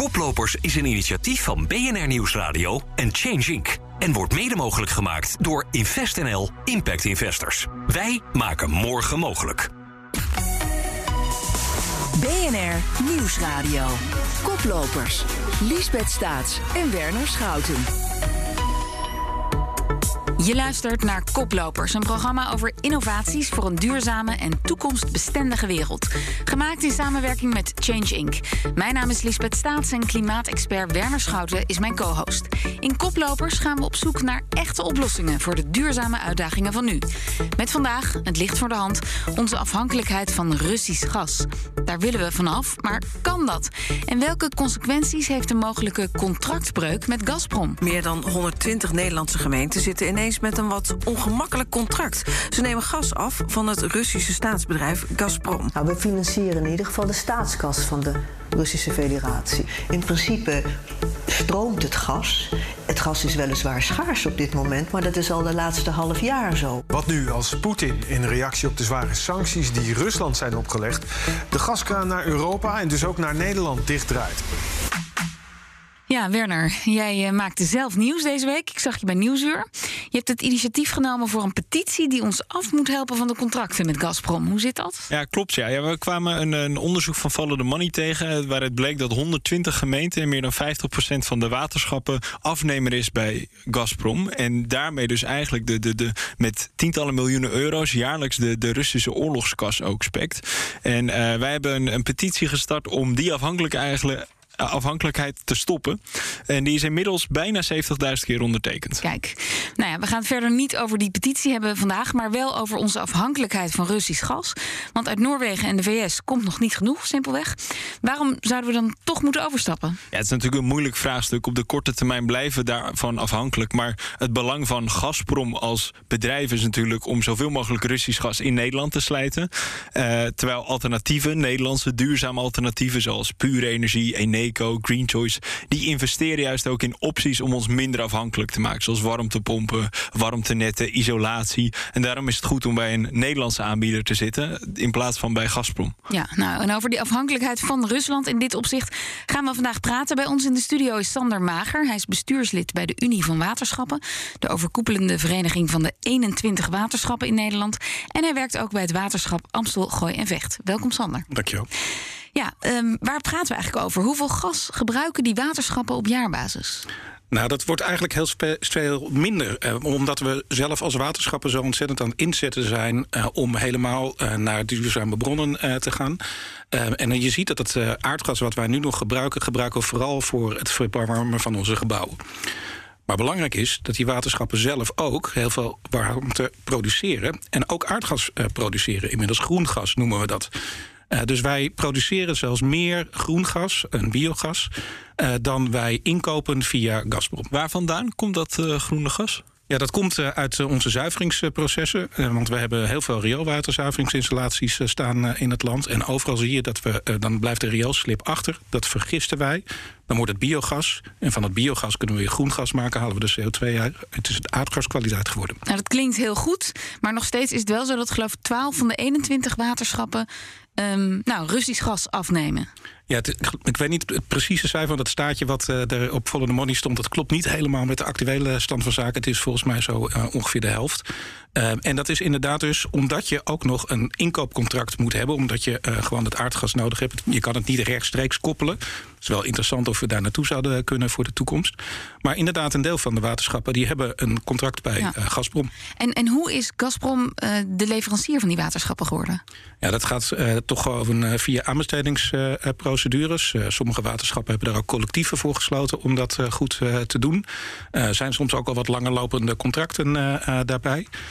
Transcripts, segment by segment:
Koplopers is een initiatief van BNR Nieuwsradio en Change Inc. En wordt mede mogelijk gemaakt door InvestNL Impact Investors. Wij maken morgen mogelijk. BNR Nieuwsradio. Koplopers. Liesbeth Staats en Werner Schouten. Je luistert naar Koplopers, een programma over innovaties voor een duurzame en toekomstbestendige wereld. Gemaakt in samenwerking met Change Inc. Mijn naam is Lisbeth Staats en klimaatexpert Werner Schouten is mijn co-host. In Koplopers gaan we op zoek naar echte oplossingen voor de duurzame uitdagingen van nu. Met vandaag, het ligt voor de hand, onze afhankelijkheid van Russisch gas. Daar willen we vanaf, maar kan dat? En welke consequenties heeft een mogelijke contractbreuk met Gazprom? Meer dan 120 Nederlandse gemeenten zitten ineens met een wat ongemakkelijk contract. Ze nemen gas af van het Russische staatsbedrijf Gazprom. Nou, we financieren in ieder geval de staatskas van de Russische Federatie. In principe stroomt het gas. Het gas is weliswaar schaars op dit moment, maar dat is al de laatste half jaar zo. Wat nu als Poetin in reactie op de zware sancties die Rusland zijn opgelegd, de gaskraan naar Europa en dus ook naar Nederland dichtdraait? Ja, Werner, jij uh, maakte zelf nieuws deze week. Ik zag je bij Nieuwsuur. Je hebt het initiatief genomen voor een petitie die ons af moet helpen van de contracten met Gazprom. Hoe zit dat? Ja, klopt. Ja. we kwamen een, een, onderzoek van Follow the Money tegen. Eh, waaruit bleek dat 120 gemeenten en meer dan 50% van de waterschappen afnemer is bij Gazprom. En daarmee dus eigenlijk de, de, de, met tientallen miljoenen euro's jaarlijks de, de Russische oorlogskas ook spekt. En uh, wij hebben een, een petitie gestart om die afhankelijk eigenlijk afhankelijkheid te stoppen. En die is inmiddels bijna 70.000 keer ondertekend. Kijk, nou ja, we gaan het verder niet over die petitie hebben vandaag, maar wel over onze afhankelijkheid van Russisch gas. Want uit Noorwegen en de VS komt nog niet genoeg, simpelweg. Waarom zouden we dan toch moeten overstappen? Ja, het is natuurlijk een moeilijk vraagstuk. Op de korte termijn blijven we daarvan afhankelijk. Maar het belang van Gazprom als bedrijf is natuurlijk om zoveel mogelijk Russisch gas in Nederland te slijten. Uh, terwijl alternatieven, Nederlandse duurzame alternatieven zoals pure energie, Eneco, Green Choice, die investeren juist ook in opties om ons minder afhankelijk te maken. Zoals warmtepompen, warmtenetten, isolatie. En daarom is het goed om bij een Nederlandse aanbieder te zitten in plaats van bij Gazprom. Ja, nou, en over die afhankelijkheid van Rusland in dit opzicht gaan we vandaag praten. Bij ons in de studio is Sander Mager. Hij is bestuurslid bij de Unie van Waterschappen, de overkoepelende vereniging van de 21 waterschappen in Nederland. En hij werkt ook bij het waterschap Amstel, Gooi en Vecht. Welkom Sander. Dankjewel. Ja, um, waar praten we eigenlijk over? Hoeveel gas gebruiken die waterschappen op jaarbasis? Nou, dat wordt eigenlijk heel veel minder. Eh, omdat we zelf als waterschappen zo ontzettend aan het inzetten zijn eh, om helemaal uh, naar duurzame bronnen eh, te gaan. en je ziet dat het eh, aardgas wat wij nu nog gebruiken, gebruiken we vooral voor het verwarmen van onze gebouwen. Maar belangrijk is dat die waterschappen zelf ook heel veel warmte produceren. En ook aardgas produceren. Inmiddels groen gas noemen we dat. Uh, dus wij produceren zelfs meer groen gas, een biogas, uh, dan wij inkopen via Gazprom. Waar vandaan komt dat uh, groene gas? Ja, dat komt uit onze zuiveringsprocessen. Want we hebben heel veel rioolwaterzuiveringsinstallaties staan in het land. En overal zie je dat we, dan blijft de rioolslip achter. Dat vergisten wij. Dan wordt het biogas. En van het biogas kunnen we weer groen gas maken. Halen we de CO2 uit. Het is het aardgaskwaliteit geworden. Nou, dat klinkt heel goed. Maar nog steeds is het wel zo dat geloof ik 12 van de 21 waterschappen um, nou, Russisch gas afnemen. Ja, ik weet niet het precieze cijfer van dat staatje wat uh, er op Follow Money stond. Dat klopt niet helemaal met de actuele stand van zaken. Het is volgens mij zo uh, ongeveer de helft. Uh, en dat is inderdaad dus omdat je ook nog een inkoopcontract moet hebben. Omdat je gewoon het aardgas nodig hebt. Je kan het niet rechtstreeks koppelen. Het is wel interessant of we daar naartoe zouden kunnen voor de toekomst. Maar inderdaad, een deel van de waterschappen die hebben een contract bij ja. Gazprom. En, en hoe is Gazprom de leverancier van die waterschappen geworden? Ja, dat gaat toch gewoon via aanbestedingsproces procedures. Uh, sommige waterschappen hebben daar ook collectieven voor gesloten om dat goed te doen. Er zijn soms ook al wat langer lopende contracten daarbij.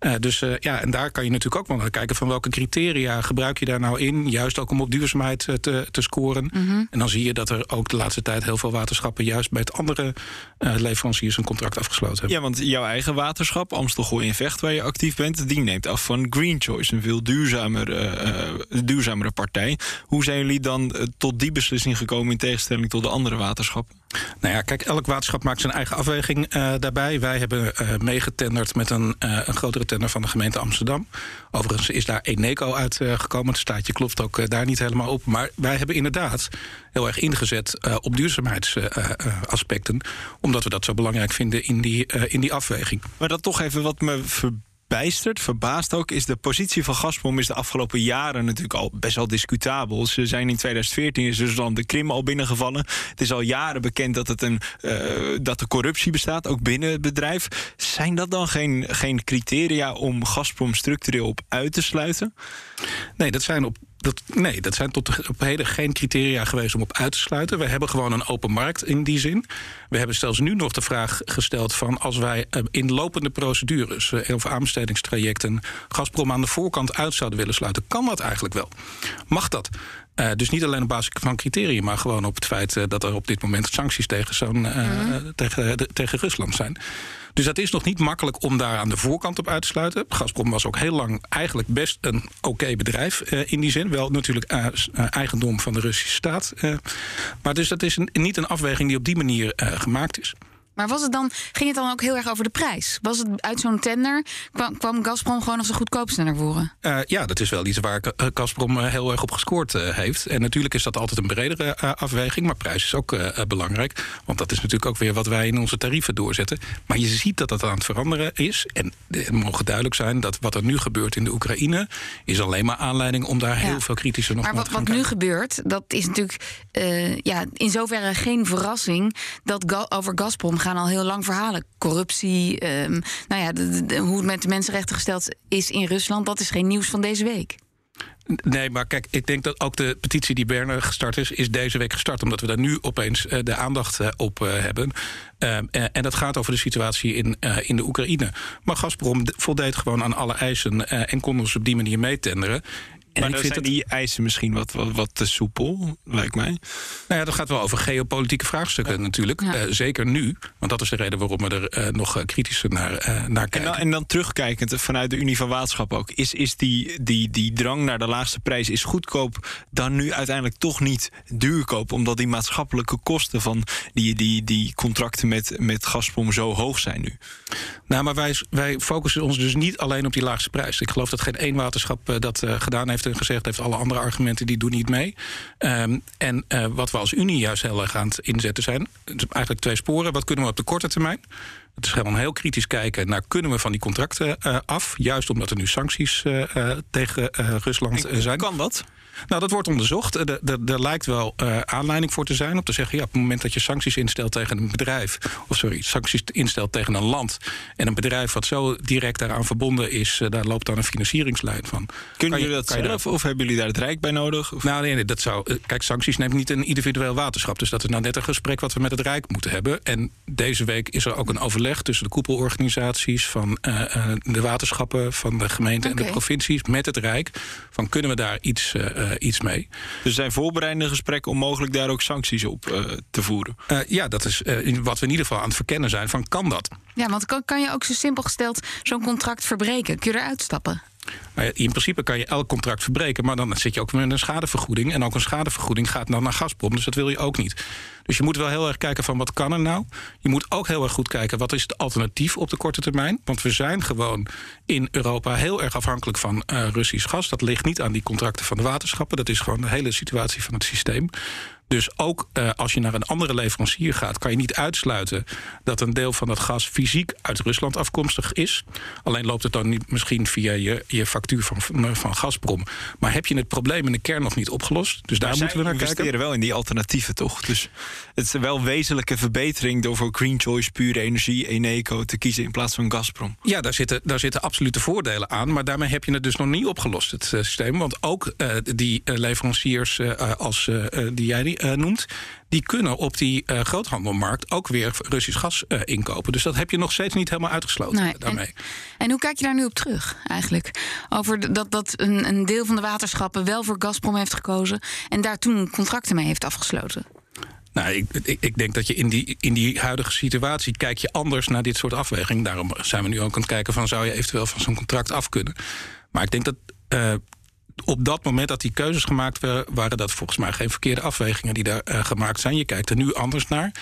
Uh, dus uh, ja, en daar kan je natuurlijk ook wel naar kijken van welke criteria gebruik je daar nou in. Juist ook om op duurzaamheid uh, te, te scoren. Mm -hmm. En dan zie je dat er ook de laatste tijd heel veel waterschappen juist bij het andere leveranciers een contract afgesloten hebben. Ja, want jouw eigen waterschap, Amstelgooi en Vecht, waar je actief bent, die neemt af van Green Choice, een veel duurzamere, duurzamere partij. Hoe zijn jullie dan tot die beslissing gekomen in tegenstelling tot de andere waterschappen? Nou ja, kijk, elk waterschap maakt zijn eigen afweging daarbij. Wij hebben meegetenderd met een, een grotere tender van de gemeente Amsterdam. Overigens is daar Eneco uitgekomen. het staatje klopt ook daar niet helemaal op. Maar wij hebben inderdaad heel erg ingezet op duurzaamheidsaspecten. omdat we dat zo belangrijk vinden in die, in die afweging. Maar dat toch even wat me bijstert, verbaast ook, is de positie van Gazprom is de afgelopen jaren natuurlijk al best wel discutabel. Ze zijn in 2014 is dus dan de Krim al binnengevallen. Het is al jaren bekend dat, het een, uh, dat er corruptie bestaat, ook binnen het bedrijf. Zijn dat dan geen, geen criteria om Gazprom structureel op uit te sluiten? Nee, dat zijn op dat, nee, dat zijn tot op heden geen criteria geweest om op uit te sluiten. We hebben gewoon een open markt in die zin. We hebben zelfs nu nog de vraag gesteld van als wij eh, in lopende procedures uh, of aanbestedingstrajecten Gazprom aan de voorkant uit zouden willen sluiten, kan dat eigenlijk wel? Mag dat? Uh, dus niet alleen op basis van criteria, maar gewoon op het feit dat er op dit moment sancties tegen, zo'n, uh, mm. tegen, tegen Rusland zijn. Dus dat is nog niet makkelijk om daar aan de voorkant op uit te sluiten. Gazprom was ook heel lang eigenlijk best een oké bedrijf uh, in die zin. Wel natuurlijk uh, eigendom van de Russische staat. Maar dus dat is een, niet een afweging die op die manier gemaakt is. Maar was het dan, ging het dan ook heel erg over de prijs? Was het uit zo'n tender, kwam, kwam Gazprom gewoon als de goedkoopste naar voren? Uh, ja, dat is wel iets waar Gazprom heel erg op gescoord uh, heeft. En natuurlijk is dat altijd een bredere uh, afweging, maar prijs is ook belangrijk. Want dat is natuurlijk ook weer wat wij in onze tarieven doorzetten. Maar je ziet dat dat aan het veranderen is. En het mogen duidelijk zijn dat wat er nu gebeurt in de Oekraïne... is alleen maar aanleiding om daar ja. heel veel kritischer nog maar naar te gaan Maar wat nu gebeurt, dat is natuurlijk ja, in zoverre geen verrassing... dat ga over Gazprom gaan al heel lang verhalen. Corruptie, um, nou ja, de, hoe het met de mensenrechten gesteld is in Rusland, dat is geen nieuws van deze week. Nee, maar kijk, ik denk dat ook de petitie die Berne gestart is, is deze week gestart. Omdat we daar nu opeens uh, de aandacht uh, op uh, hebben. en dat gaat over de situatie in, in de Oekraïne. Maar Gazprom voldeed gewoon aan alle eisen en kon ons op die manier meetenderen. En maar dan zijn het... die eisen misschien wat, wat, wat, te soepel, lijkt mij. Nou ja, dat gaat wel over geopolitieke vraagstukken ja. natuurlijk. Ja. Uh, zeker nu, want dat is de reden waarom we er uh, nog kritischer naar, uh, naar kijken. En dan, en dan, terugkijkend vanuit de Unie van Waterschap ook. Is, is die, die, die drang naar de laagste prijs is goedkoop dan nu uiteindelijk toch niet duurkoop? Omdat die maatschappelijke kosten van die, die, die contracten met, met Gazprom zo hoog zijn nu. Nou, maar wij, wij focussen ons dus niet alleen op die laagste prijs. Ik geloof dat geen één waterschap dat gedaan heeft gezegd heeft, alle andere argumenten die doen niet mee. Um, en uh, wat we als Unie juist heel erg aan het inzetten zijn, eigenlijk twee sporen. Wat kunnen we op de korte termijn? Het is gewoon heel kritisch kijken naar kunnen we van die contracten uh, af. Juist omdat er nu sancties uh, tegen Rusland zijn. Kan dat? Nou, dat wordt onderzocht. Er, er, er lijkt wel uh, aanleiding voor te zijn om te zeggen: ja, op het moment dat je sancties instelt tegen een bedrijf, of sorry, sancties instelt tegen een land en een bedrijf wat zo direct daaraan verbonden is, uh, daar loopt dan een financieringslijn van. Kunnen jullie dat zelf of hebben jullie daar het Rijk bij nodig? Of? Nou, nee, nee, dat zou. Kijk, sancties neemt niet een individueel waterschap. Dus dat is nou net een gesprek wat we met het Rijk moeten hebben. En deze week is er ook een overleg tussen de koepelorganisaties van de waterschappen, van de gemeenten okay. en de provincies met het Rijk. Van kunnen we daar iets uh, iets mee. Dus er zijn voorbereidende gesprekken om mogelijk daar ook sancties op uh, te voeren? Uh, ja, dat is wat we in ieder geval aan het verkennen zijn van kan dat? Ja, want kan, kan je ook zo simpel gesteld zo'n contract verbreken? Kun je eruit stappen? In principe kan je elk contract verbreken, maar dan zit je ook met een schadevergoeding. En ook een schadevergoeding gaat dan naar Gazprom, dus dat wil je ook niet. Dus je moet wel heel erg kijken van wat kan er nou. Je moet ook heel erg goed kijken wat is het alternatief op de korte termijn. Want we zijn gewoon in Europa heel erg afhankelijk van uh, Russisch gas. Dat ligt niet aan die contracten van de waterschappen. Dat is gewoon de hele situatie van het systeem. Dus ook uh, als je naar een andere leverancier gaat, kan je niet uitsluiten dat een deel van dat gas fysiek uit Rusland afkomstig is. Alleen loopt het dan niet misschien via je, je factuur van, van Gazprom. Maar heb je het probleem in de kern nog niet opgelost? Dus daar maar moeten we naar kijken. We investeren wel in die alternatieven, toch? Dus het is wel wezenlijke verbetering door voor Green Choice, pure energie, Eneco te kiezen in plaats van Gazprom. Ja, daar zitten, daar zitten absolute voordelen aan. Maar daarmee heb je het dus nog niet opgelost, het uh, systeem. Want ook uh, die leveranciers als die jij uh, noemt, die kunnen op die uh, groothandelmarkt ook weer Russisch gas uh, inkopen. Dus dat heb je nog steeds niet helemaal uitgesloten nee, daarmee. En, en, hoe kijk je daar nu op terug eigenlijk? Over dat, dat een, een deel van de waterschappen wel voor Gazprom heeft gekozen en daar toen contracten mee heeft afgesloten. Nou, ik, ik, ik, denk dat je in die, in die huidige situatie kijk je anders naar dit soort afweging. Daarom zijn we nu ook aan het kijken van zou je eventueel van zo'n contract af kunnen. Maar ik denk dat uh, op dat moment dat die keuzes gemaakt werden, waren dat volgens mij geen verkeerde afwegingen die daar uh, gemaakt zijn. Je kijkt er nu anders naar.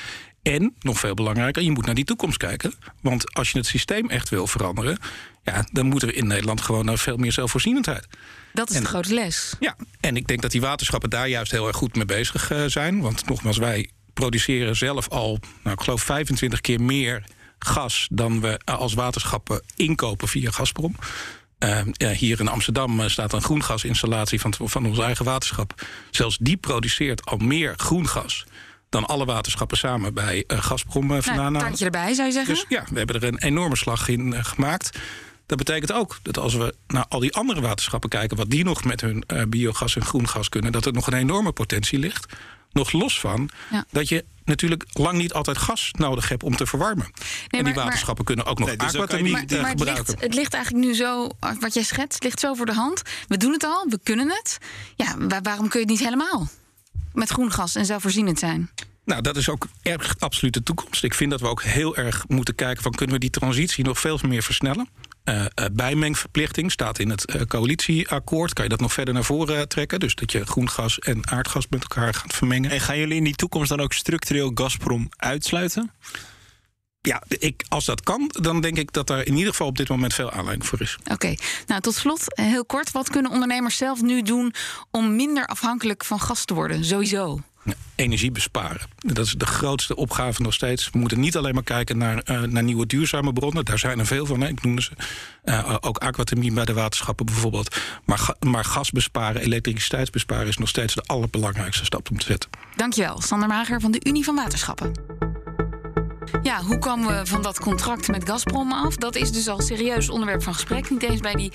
En, nog veel belangrijker, je moet naar die toekomst kijken. Want als je het systeem echt wil veranderen... Ja, dan moet er in Nederland gewoon naar veel meer zelfvoorzienendheid. Dat is de grote les. Ja, en ik denk dat die waterschappen daar juist heel erg goed mee bezig uh, zijn. Want nogmaals, wij produceren zelf al, nou, ik geloof 25 keer meer gas dan we als waterschappen inkopen via Gazprom. Uh, ja, hier in Amsterdam uh, staat een groengasinstallatie van, van ons eigen waterschap. Zelfs die produceert al meer groengas dan alle waterschappen samen bij uh, Gazprom uh, vandaan. Nou, erbij, zou je zeggen? Dus ja, we hebben er een enorme slag in gemaakt. Dat betekent ook dat als we naar al die andere waterschappen kijken... wat die nog met hun biogas en groengas kunnen... dat er nog een enorme potentie ligt. Nog los van ja. dat je natuurlijk lang niet altijd gas nodig hebt om te verwarmen. Nee, en die maar, waterschappen kunnen ook nog nee, dus aquathermie maar, maar gebruiken. Het ligt, het ligt, eigenlijk nu zo, wat jij schetst, ligt zo voor de hand. We doen het al, we kunnen het. Ja, waarom kun je het niet helemaal? Met groen gas en zelfvoorzienend zijn. Nou, dat is ook erg absoluut de toekomst. Ik vind dat we ook heel erg moeten kijken van kunnen we die transitie nog veel meer versnellen. Uh, uh, bijmengverplichting staat in het uh, coalitieakkoord. Kan je dat nog verder naar voren trekken? Dus dat je groen gas en aardgas met elkaar gaat vermengen. En gaan jullie in die toekomst dan ook structureel Gazprom uitsluiten? Ja, ik, als dat kan, dan denk ik dat er in ieder geval op dit moment veel aanleiding voor is. Oké, nou tot slot, heel kort. Wat kunnen ondernemers zelf nu doen om minder afhankelijk van gas te worden? Sowieso energie besparen. Dat is de grootste opgave nog steeds. We moeten niet alleen maar kijken naar, uh, naar nieuwe duurzame bronnen. Daar zijn er veel van. Ik noemde ze. Uh, ook aquathermie bij de waterschappen bijvoorbeeld. Maar, maar gas besparen, elektriciteit besparen... is nog steeds de allerbelangrijkste stap om te zetten. Dankjewel, Sander Mager van de Unie van Waterschappen. Ja, hoe komen we van dat contract met Gazprom af? Dat is dus al serieus onderwerp van gesprek. Niet eens bij die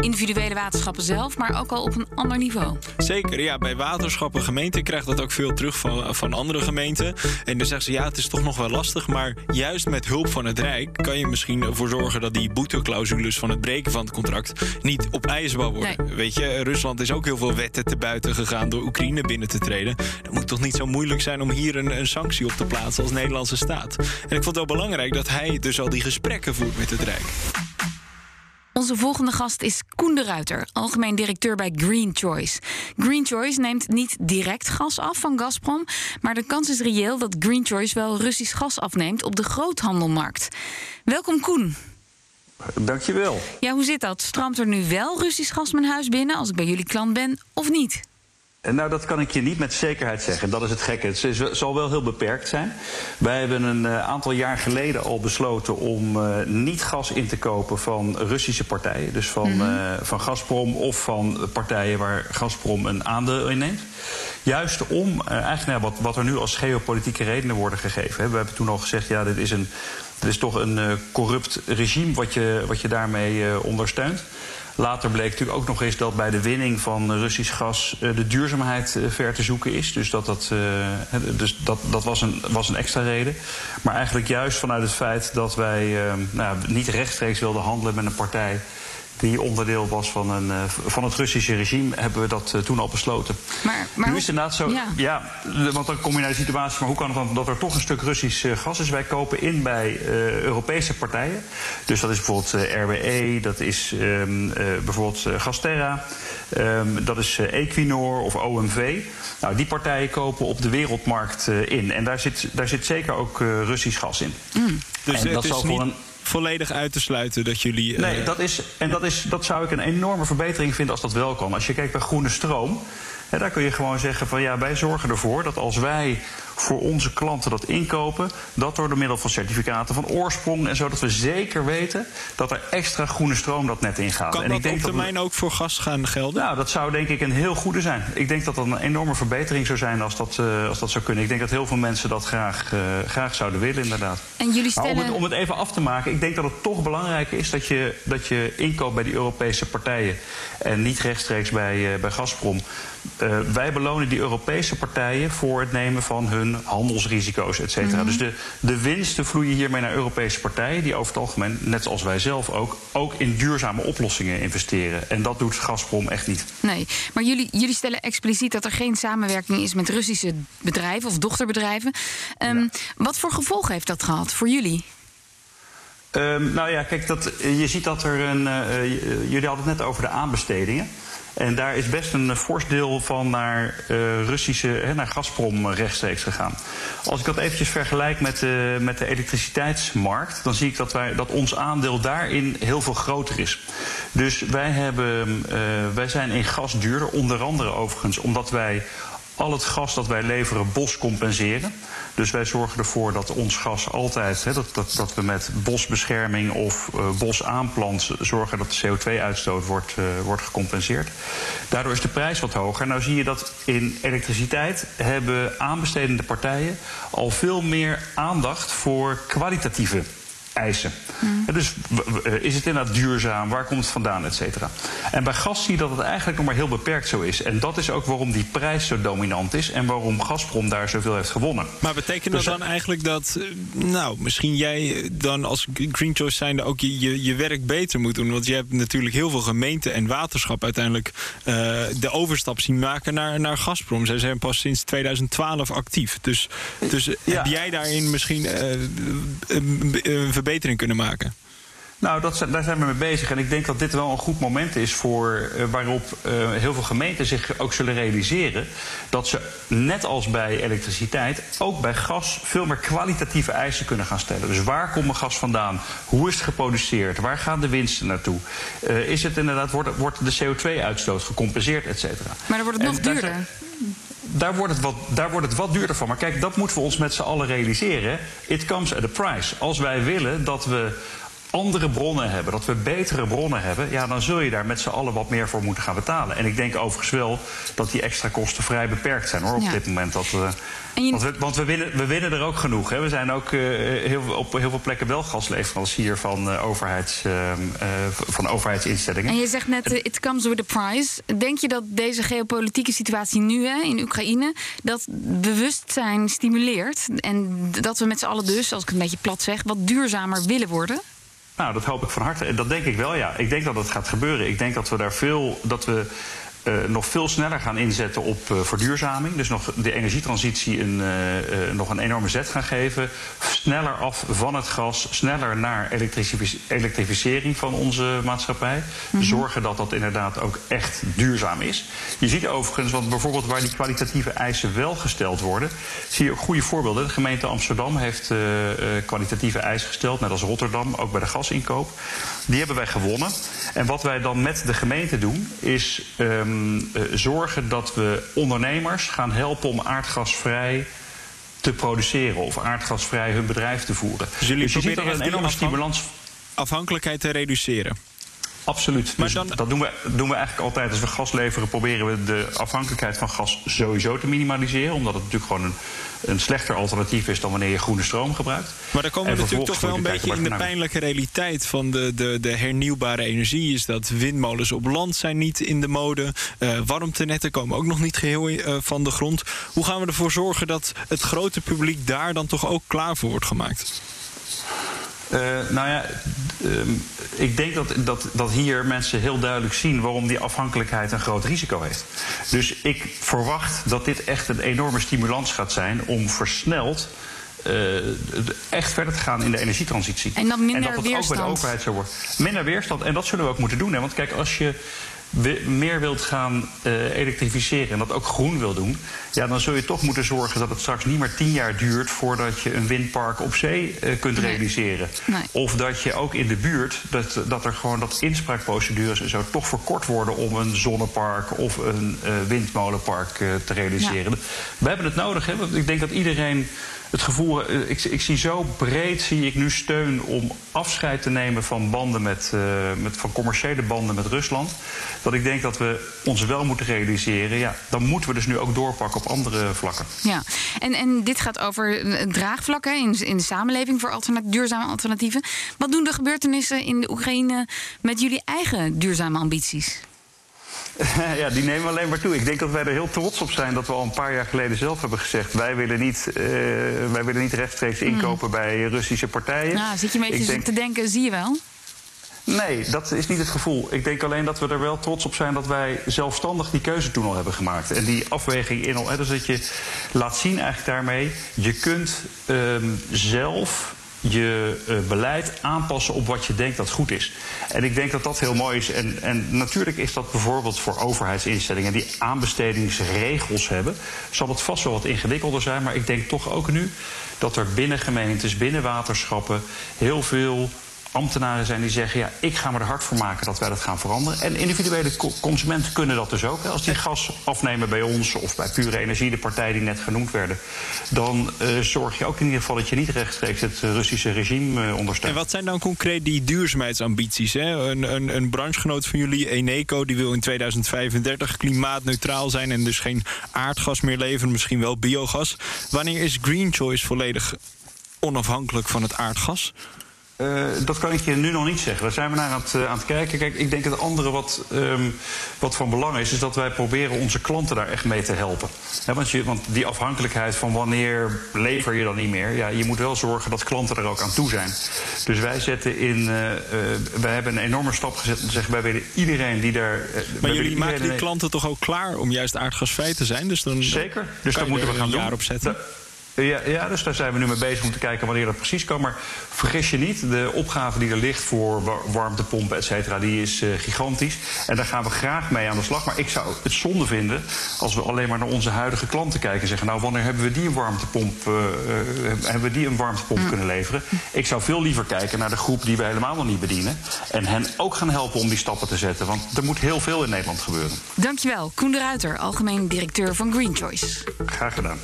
individuele waterschappen zelf, maar ook al op een ander niveau. Zeker, ja. Bij waterschappen, gemeenten krijgt dat ook veel terug van, van andere gemeenten. En dan zeggen ze, ja, het is toch nog wel lastig. Maar juist met hulp van het Rijk kan je misschien ervoor zorgen... dat die boeteclausules van het breken van het contract niet op ijsbouw worden. Weet je, Rusland is ook heel veel wetten te buiten gegaan... door Oekraïne binnen te treden. Dat moet toch niet zo moeilijk zijn om hier een, een sanctie op te plaatsen als Nederlandse staat. En ik vond het wel belangrijk dat hij dus al die gesprekken voert met het Rijk. Onze volgende gast is Koen de Ruiter, algemeen directeur bij Green Choice. Green Choice neemt niet direct gas af van Gazprom, maar de kans is reëel dat Green Choice wel Russisch gas afneemt op de groothandelmarkt. Welkom Koen. Dankjewel. Ja, hoe zit dat? Stroomt er nu wel Russisch gas mijn huis binnen als ik bij jullie klant ben of niet? Nou, dat kan ik je niet met zekerheid zeggen. Dat is het gekke. Het zal wel heel beperkt zijn. Wij hebben een uh, aantal jaar geleden al besloten om uh, niet gas in te kopen van Russische partijen. Dus van, mm -hmm. uh, van Gazprom of van partijen waar Gazprom een aandeel in neemt. Juist om, eigenlijk nou, wat, wat er nu als geopolitieke redenen worden gegeven. Hè. We hebben toen al gezegd, ja, dit is een, dit is toch een corrupt regime wat je, wat je daarmee ondersteunt. Later bleek natuurlijk ook nog eens dat bij de winning van Russisch gas uh, de duurzaamheid uh, ver te zoeken is. Dus dat, dat, uh, dus dat, dat was, een, was een extra reden. Maar eigenlijk juist vanuit het feit dat wij nou, niet rechtstreeks wilden handelen met een partij die onderdeel was van, een, uh, van het Russische regime, hebben we dat uh, toen al besloten. Maar, maar nu is het inderdaad zo, ja. ja. want dan kom je naar de situatie, maar hoe kan het dan dat er toch een stuk Russisch uh, gas is? Wij kopen in bij Europese partijen. Dus dat is bijvoorbeeld RWE, dat is um, bijvoorbeeld Gasterra, um, dat is Equinor of OMV. Nou, die partijen kopen op de wereldmarkt in. En daar zit, daar zit zeker ook Russisch gas in. Mm. Dus en dat zal voor een volledig uit te sluiten dat jullie. Nee, dat is, en dat, is, dat zou ik een enorme verbetering vinden als dat wel kan. Als je kijkt bij groene stroom, hè, daar kun je gewoon zeggen van ja, wij zorgen ervoor dat als wij voor onze klanten dat inkopen, dat door de middel van certificaten van oorsprong en zo, dat we zeker weten dat er extra groene stroom dat net ingaat. Kan en dat ik denk op termijn dat ook voor gas gaan gelden? Nou, dat zou denk ik een heel goede zijn. Ik denk dat dat een enorme verbetering zou zijn als dat, uh, als dat zou kunnen. Ik denk dat heel veel mensen dat graag, uh, graag zouden willen, inderdaad. En jullie stellen... om, het, om het even af te maken, ik denk dat het toch belangrijk is dat je, dat je inkoopt bij die Europese partijen en niet rechtstreeks bij, uh, bij Gazprom. Uh, wij belonen die Europese partijen voor het nemen van hun handelsrisico's, et cetera. Mm -hmm. Dus de, de winsten vloeien hiermee naar Europese partijen die over het algemeen, net zoals wij zelf ook, ook in duurzame oplossingen investeren. En dat doet Gazprom echt niet. Nee, maar jullie, jullie stellen expliciet dat er geen samenwerking is met Russische bedrijven of dochterbedrijven. Um, ja. Wat voor gevolgen heeft dat gehad voor jullie? Um, nou ja, kijk, dat, je ziet dat er een. Uh, jullie hadden het net over de aanbestedingen. En daar is best een fors deel van naar uh, Russische, hè, naar Gazprom rechtstreeks gegaan. Als ik dat eventjes vergelijk met de, met de elektriciteitsmarkt, dan zie ik dat, wij, dat ons aandeel daarin heel veel groter is. Dus wij, hebben, uh, wij zijn in gas duurder, onder andere overigens, omdat wij al het gas dat wij leveren bos compenseren. Dus wij zorgen ervoor dat ons gas altijd, dat, dat, dat we met bosbescherming of uh, bos aanplant zorgen dat de CO2-uitstoot wordt, uh, wordt gecompenseerd. Daardoor is de prijs wat hoger. Nou zie je dat in elektriciteit hebben aanbestedende partijen al veel meer aandacht voor kwalitatieve eisen. Mm. Dus is het inderdaad duurzaam? Waar komt het vandaan? Et cetera. En bij gas zie je dat het eigenlijk nog maar heel beperkt zo is. En dat is ook waarom die prijs zo dominant is en waarom Gazprom daar zoveel heeft gewonnen. Maar betekent dat dan eigenlijk dat, nou, misschien jij dan als Green Choice zijnde ook je, je, je werk beter moet doen? Want je hebt natuurlijk heel veel gemeenten en waterschap uiteindelijk uh, de overstap zien maken naar, naar Gazprom. Zij zijn pas sinds 2012 actief. Dus, dus ja. heb jij daarin misschien uh, een, een verbetering kunnen maken? Nou, dat, daar zijn we mee bezig. En ik denk dat dit wel een goed moment is voor, uh, waarop uh, heel veel gemeenten zich ook zullen realiseren dat ze, net als bij elektriciteit, ook bij gas veel meer kwalitatieve eisen kunnen gaan stellen. Dus waar komt mijn gas vandaan? Hoe is het geproduceerd? Waar gaan de winsten naartoe? Uh, is het inderdaad, wordt, wordt de CO2-uitstoot gecompenseerd, et cetera? Maar dan wordt het nog duurder. Daar wordt, het wat, daar wordt het wat duurder van. Maar kijk, dat moeten we ons met z'n allen realiseren. It comes at a price. Als wij willen dat we andere bronnen hebben, dat we betere bronnen hebben, ja, dan zul je daar met z'n allen wat meer voor moeten gaan betalen. En ik denk overigens wel dat die extra kosten vrij beperkt zijn hoor, op ja. dit moment. Dat we, je... Want, we, want we, winnen, we winnen er ook genoeg. Hè. We zijn ook uh, heel, op heel veel plekken wel gasleverancier van, uh, overheids, uh, van overheidsinstellingen. En je zegt net, it comes with a price. Denk je dat deze geopolitieke situatie nu hè, in Oekraïne, dat bewustzijn stimuleert en dat we met z'n allen dus, als ik het een beetje plat zeg, wat duurzamer willen worden? Nou, dat hoop ik van harte. Dat denk ik wel, ja. Ik denk dat dat gaat gebeuren. Ik denk dat we daar veel. dat we uh, nog veel sneller gaan inzetten op uh, verduurzaming. Dus nog de energietransitie een, uh, nog een enorme zet gaan geven. Sneller af van het gas, sneller naar elektrificering van onze maatschappij. Mm -hmm. Zorgen dat dat inderdaad ook echt duurzaam is. Je ziet overigens, want bijvoorbeeld waar die kwalitatieve eisen wel gesteld worden, zie je ook goede voorbeelden. De gemeente Amsterdam heeft kwalitatieve eisen gesteld, net als Rotterdam, ook bij de gasinkoop. Die hebben wij gewonnen. En wat wij dan met de gemeente doen, is um, uh, zorgen dat we ondernemers gaan helpen om aardgasvrij te produceren of aardgasvrij hun bedrijf te voeren. Dus jullie dus je ziet een enorme stimulans. afhankelijkheid te reduceren. Absoluut. Maar Dus dan- dat doen we, doen we eigenlijk altijd. Als we gas leveren, proberen we de afhankelijkheid van gas sowieso te minimaliseren. Omdat het natuurlijk gewoon een, een slechter alternatief is dan wanneer je groene stroom gebruikt. Maar dan komen En we natuurlijk toch wel een beetje in de pijnlijke realiteit van de, de, de hernieuwbare energie. Is dat windmolens op land zijn niet in de mode. Eh warmtenetten komen ook nog niet geheel eh, van de grond. Hoe gaan we ervoor zorgen dat het grote publiek daar dan toch ook klaar voor wordt gemaakt? Uh, nou ja, uh, ik denk dat, dat, dat hier mensen heel duidelijk zien waarom die afhankelijkheid een groot risico heeft. Dus ik verwacht dat dit echt een enorme stimulans gaat zijn om versneld uh, echt verder te gaan in de energietransitie. En dan minder en dat dat ook bij de overheid zo wordt. Minder weerstand. En dat zullen we ook moeten doen. Hè? Want kijk, als je meer wilt gaan uh, elektrificeren en dat ook groen wil doen, ja, dan zul je toch moeten zorgen dat het straks niet meer tien jaar duurt voordat je een windpark op zee uh, kunt Nee. realiseren. Nee. Of dat je ook in de buurt, dat, dat er gewoon dat inspraakprocedures en zo toch verkort worden om een zonnepark of een uh, windmolenpark te realiseren. We hebben het nodig, hè? want ik denk dat iedereen het gevoel, eh, ik, ik zie zo breed zie ik nu steun om afscheid te nemen van banden met, eh, met van commerciële banden met Rusland. Dat ik denk dat we ons wel moeten realiseren. Ja, dan moeten we dus nu ook doorpakken op andere vlakken. Ja, en, en dit gaat over eh, draagvlakken in, in de samenleving voor duurzame alternatieven. Wat doen de gebeurtenissen in de Oekraïne met jullie eigen duurzame ambities? ja, die nemen we alleen maar toe. Ik denk dat wij er heel trots op zijn dat we al een paar jaar geleden zelf hebben gezegd... wij willen niet, uh, wij willen niet rechtstreeks inkopen bij Russische partijen. Nou, zit je een beetje denk- te denken, zie je wel? Nee, dat is niet het gevoel. Ik denk alleen dat we er wel trots op zijn dat wij zelfstandig die keuze toen al hebben gemaakt. En die afweging in al. Dus dat je laat zien eigenlijk daarmee, je kunt ehm, zelf je uh, beleid aanpassen op wat je denkt dat goed is. En ik denk dat dat heel mooi is. En, en natuurlijk is dat bijvoorbeeld voor overheidsinstellingen die aanbestedingsregels hebben, zal het vast wel wat ingewikkelder zijn. Maar ik denk toch ook nu dat er binnen gemeentes, binnen waterschappen heel veel ambtenaren zijn die zeggen: ja, ik ga me er hard voor maken dat wij dat gaan veranderen. En individuele consumenten kunnen dat dus ook. Als die gas afnemen bij ons of bij Pure Energie, de partij die net genoemd werden, dan uh, zorg je ook in ieder geval dat je niet rechtstreeks het Russische regime uh, ondersteunt. En wat zijn dan concreet die duurzaamheidsambities? Hè? Een, een, een branchegenoot van jullie, Eneco, die wil in 2035 klimaatneutraal zijn en dus geen aardgas meer leveren, misschien wel biogas. Wanneer is Green Choice volledig onafhankelijk van het aardgas? Uh, dat kan ik je nu nog niet zeggen. Daar zijn we naar aan het, uh, aan het kijken. Kijk, ik denk het andere wat, um, wat van belang is, is dat wij proberen onze klanten daar echt mee te helpen. He, want, je, want, die afhankelijkheid van wanneer lever je dan niet meer, ja, je moet wel zorgen dat klanten er ook aan toe zijn. Dus wij zetten in, uh, wij hebben een enorme stap gezet en zeggen wij willen iedereen die daar. maar jullie maken die klanten toch ook klaar om juist aardgasvrij te zijn? Dus dan Zeker. Dus daar moeten we gaan een doen. jaar op zetten. Da ja, ja, dus daar zijn we nu mee bezig om te kijken wanneer dat precies kan. Maar vergis je niet, de opgave die er ligt voor warmtepompen, et cetera, die is uh, gigantisch. En daar gaan we graag mee aan de slag. Maar ik zou het zonde vinden als we alleen maar naar onze huidige klanten kijken en zeggen: Nou, wanneer hebben we die een warmtepomp, uh, uh, hebben we die een warmtepomp mm. kunnen leveren? Ik zou veel liever kijken naar de groep die we helemaal nog niet bedienen. En hen ook gaan helpen om die stappen te zetten. Want er moet heel veel in Nederland gebeuren. Dankjewel, Koen de Ruiter, algemeen directeur van Green Choice. Graag gedaan.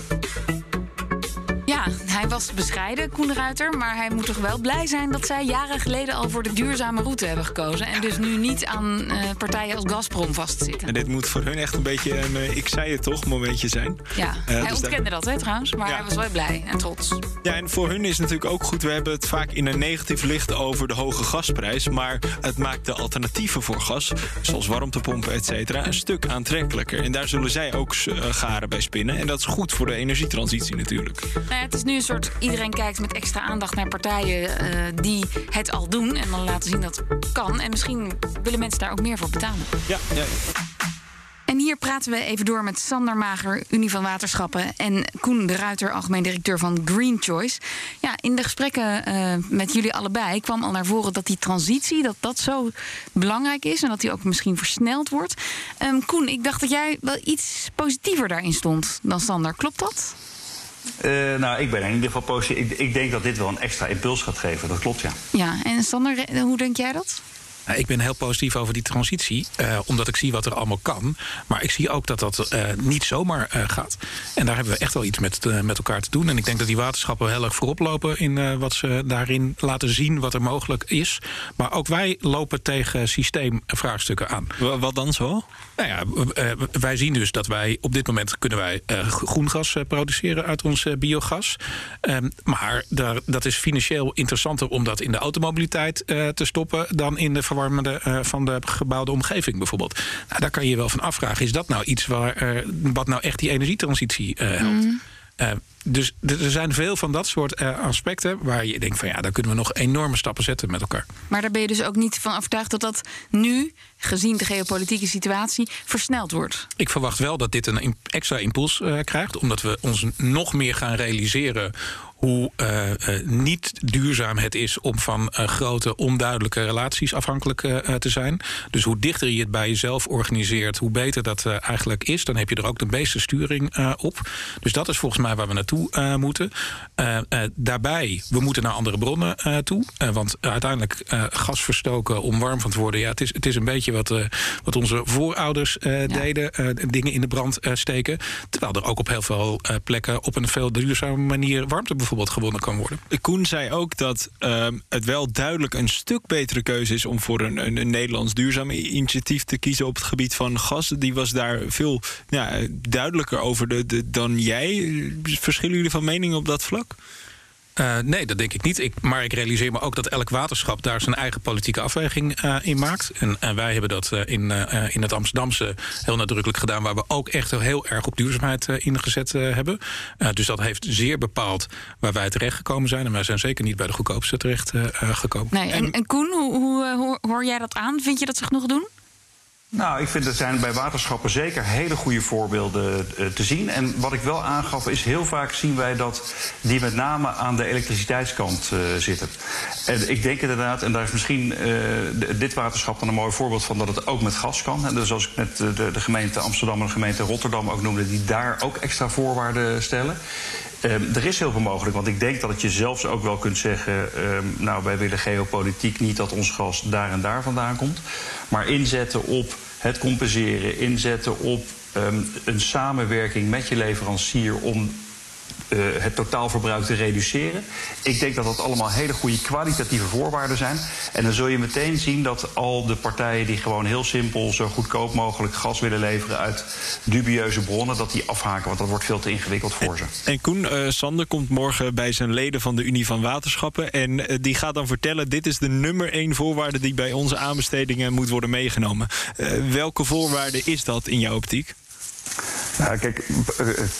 Ja, hij was bescheiden, Koen Ruiter. Maar hij moet toch wel blij zijn dat zij jaren geleden al voor de duurzame route hebben gekozen. En dus nu niet aan uh, partijen als Gazprom vastzitten. En dit moet voor hun echt een beetje een uh, ik zei het toch momentje zijn. Ja, uh, hij dus ontkende dat, hè, trouwens. Maar ja. hij was wel blij en trots. Ja, en voor hun is het natuurlijk ook goed. We hebben het vaak in een negatief licht over de hoge gasprijs. Maar het maakt de alternatieven voor gas, zoals warmtepompen, et cetera, een stuk aantrekkelijker. En daar zullen zij ook garen bij spinnen. En dat is goed voor de energietransitie natuurlijk. Nou ja, het is nu een soort. Iedereen kijkt met extra aandacht naar partijen uh, die het al doen. En dan laten zien dat het kan. En misschien willen mensen daar ook meer voor betalen. Ja, ja. En hier praten we even door met Sander Mager, Unie van Waterschappen... en Koen de Ruiter, algemeen directeur van Green Choice. Ja, in de gesprekken uh, met jullie allebei kwam al naar voren... dat die transitie, dat dat zo belangrijk is... en dat die ook misschien versneld wordt. Um, Koen, ik dacht dat jij wel iets positiever daarin stond dan Sander. Klopt dat? Uh, nou, ik ben in ieder geval positief. Ik, ik, denk dat dit wel een extra impuls gaat geven. Dat klopt, ja. Ja, en Sander, hoe denk jij dat? Ik ben heel positief over die transitie, uh, omdat ik zie wat er allemaal kan. Maar ik zie ook dat dat uh, niet zomaar gaat. En daar hebben we echt wel iets met, met elkaar te doen. En ik denk dat die waterschappen heel erg voorop lopen in wat ze daarin laten zien wat er mogelijk is. Maar ook wij lopen tegen systeemvraagstukken aan. Wat dan zo? Nou ja, wij zien dus dat wij op dit moment kunnen wij groen gas produceren uit ons biogas. Um, maar daar, dat is financieel interessanter om dat in de automobiliteit te stoppen dan in de uh, van de gebouwde omgeving bijvoorbeeld. Nou, daar kan je je wel van afvragen. Is dat nou iets waar, uh, wat nou echt die energietransitie uh, helpt? Mm. dus er zijn veel van dat soort aspecten waar je denkt van ja, daar kunnen we nog enorme stappen zetten met elkaar. Maar daar ben je dus ook niet van overtuigd dat dat nu, gezien de geopolitieke situatie, versneld wordt? Ik verwacht wel dat dit een extra impuls krijgt, omdat we ons nog meer gaan realiseren hoe uh, uh, niet duurzaam het is om van uh, grote onduidelijke relaties afhankelijk te zijn. Dus hoe dichter je het bij jezelf organiseert, hoe beter dat eigenlijk is. Dan heb je er ook de meeste sturing op. Dus dat is volgens mij waar we naartoe moeten. daarbij, we moeten naar andere bronnen toe. want uiteindelijk gas verstoken om warm van te worden. Ja, het is, het is een beetje wat, wat onze voorouders ja. deden. dingen in de brand steken. Terwijl er ook op heel veel plekken op een veel duurzame manier warmte bijvoorbeeld bijvoorbeeld gewonnen kan worden. Koen zei ook dat uh, het wel duidelijk een stuk betere keuze is om voor een, een, een, Nederlands duurzaam initiatief te kiezen op het gebied van gas. Die was daar veel ja, duidelijker over de, dan jij. Verschillen jullie van mening op dat vlak? Uh, nee, dat denk ik niet. Ik, maar ik realiseer me ook dat elk waterschap daar zijn eigen politieke afweging uh, in maakt. En, en, wij hebben dat uh, in, in het Amsterdamse heel nadrukkelijk gedaan, waar we ook echt heel erg op duurzaamheid ingezet hebben. dus dat heeft zeer bepaald waar wij terecht gekomen zijn. En wij zijn zeker niet bij de goedkoopste terecht gekomen. Nee, en, en Koen, hoe, hoe, hoe hoor jij dat aan? Vind je dat ze genoeg doen? Nou, ik vind er zijn bij waterschappen zeker hele goede voorbeelden uh, te zien. En wat ik wel aangaf is heel vaak zien wij dat die met name aan de elektriciteitskant uh, zitten. En ik denk inderdaad, en daar is misschien de, dit waterschap dan een mooi voorbeeld van dat het ook met gas kan. En dus als ik net de, de gemeente Amsterdam en de gemeente Rotterdam ook noemde, die daar ook extra voorwaarden stellen. Um, er is heel veel mogelijk, want ik denk dat het je zelfs ook wel kunt zeggen... Um, nou, wij willen geopolitiek niet dat ons gas daar en daar vandaan komt. Maar inzetten op het compenseren, inzetten op um, een samenwerking met je leverancier... om het totaalverbruik te reduceren. Ik denk dat dat allemaal hele goede kwalitatieve voorwaarden zijn. En dan zul je meteen zien dat al de partijen die gewoon heel simpel zo goedkoop mogelijk gas willen leveren uit dubieuze bronnen, dat die afhaken, want dat wordt veel te ingewikkeld voor ze. En Koen uh, Sander komt morgen bij zijn leden van de Unie van Waterschappen en uh, die gaat dan vertellen: dit is de nummer één voorwaarde die bij onze aanbestedingen moet worden meegenomen. welke voorwaarde is dat in jouw optiek? Nou, kijk,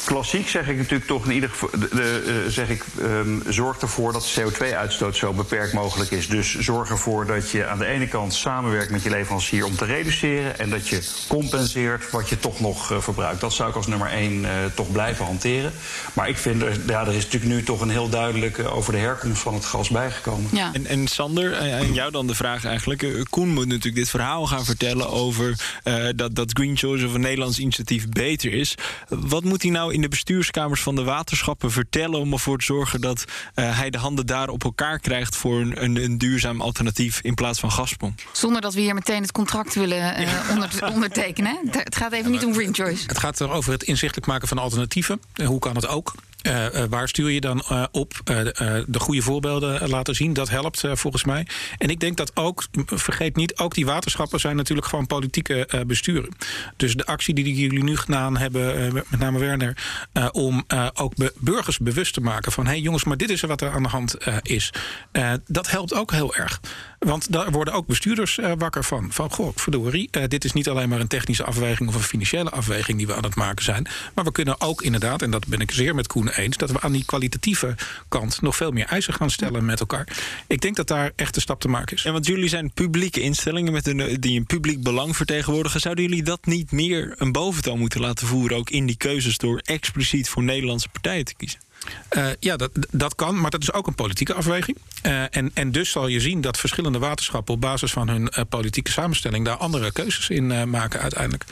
klassiek zeg ik natuurlijk toch in ieder geval. De, de, zeg ik, um, zorg ervoor dat de CO2-uitstoot zo beperkt mogelijk is. Dus zorg ervoor dat je aan de ene kant samenwerkt met je leverancier om te reduceren. En dat je compenseert wat je toch nog uh, verbruikt. Dat zou ik als nummer één uh, toch blijven hanteren. Maar ik vind, er, ja, er is natuurlijk nu toch een heel duidelijke over de herkomst van het gas bijgekomen. Ja. En, en Sander, aan jou dan de vraag eigenlijk. Koen moet natuurlijk dit verhaal gaan vertellen over uh, dat, dat Green Choice of een Nederlands initiatief beter is. Wat moet hij nou in de bestuurskamers van de waterschappen vertellen om ervoor te zorgen dat uh, hij de handen daar op elkaar krijgt voor een, een, een, duurzaam alternatief in plaats van Gazprom? Zonder dat we hier meteen het contract willen uh, onder, ondertekenen. Het gaat even ja, niet om Green Choice. Het gaat er over het inzichtelijk maken van alternatieven. Hoe kan het ook? Uh, uh, waar stuur je dan uh, op? de goede voorbeelden laten zien, dat helpt volgens mij. En ik denk dat ook, vergeet niet, ook die waterschappen zijn natuurlijk gewoon politieke besturen. Dus de actie die jullie nu gedaan hebben, met name Werner, om ook burgers bewust te maken van: hé hey jongens, maar dit is wat er aan de hand is. dat helpt ook heel erg. Want daar worden ook bestuurders wakker van. Van goh, verdorie, dit is niet alleen maar een technische afweging of een financiële afweging die we aan het maken zijn. Maar we kunnen ook inderdaad, en dat ben ik zeer met Koen eens dat we aan die kwalitatieve kant nog veel meer eisen gaan stellen met elkaar. Ik denk dat daar echt een stap te maken is. En want jullie zijn publieke instellingen met een, die een publiek belang vertegenwoordigen. Zouden jullie dat niet meer een boventoon moeten laten voeren, ook in die keuzes, door expliciet voor Nederlandse partijen te kiezen? Uh, ja, dat, dat kan, maar dat is ook een politieke afweging. Uh, en, en dus zal je zien dat verschillende waterschappen op basis van hun uh, politieke samenstelling daar andere keuzes in maken uiteindelijk.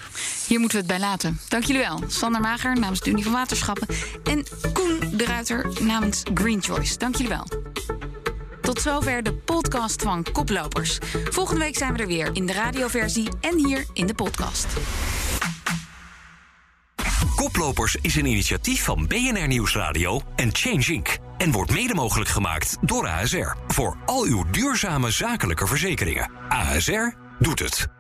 Hier moeten we het bij laten. Dank jullie wel. Sander Mager namens de Unie van Waterschappen en Koen de Ruiter namens Green Choice. Dank jullie wel. Tot zover de podcast van Koplopers. Volgende week zijn we er weer in de radioversie en hier in de podcast. Koplopers is een initiatief van BNR Nieuwsradio en Change Inc. En wordt mede mogelijk gemaakt door ASR. Voor al uw duurzame zakelijke verzekeringen. ASR doet het.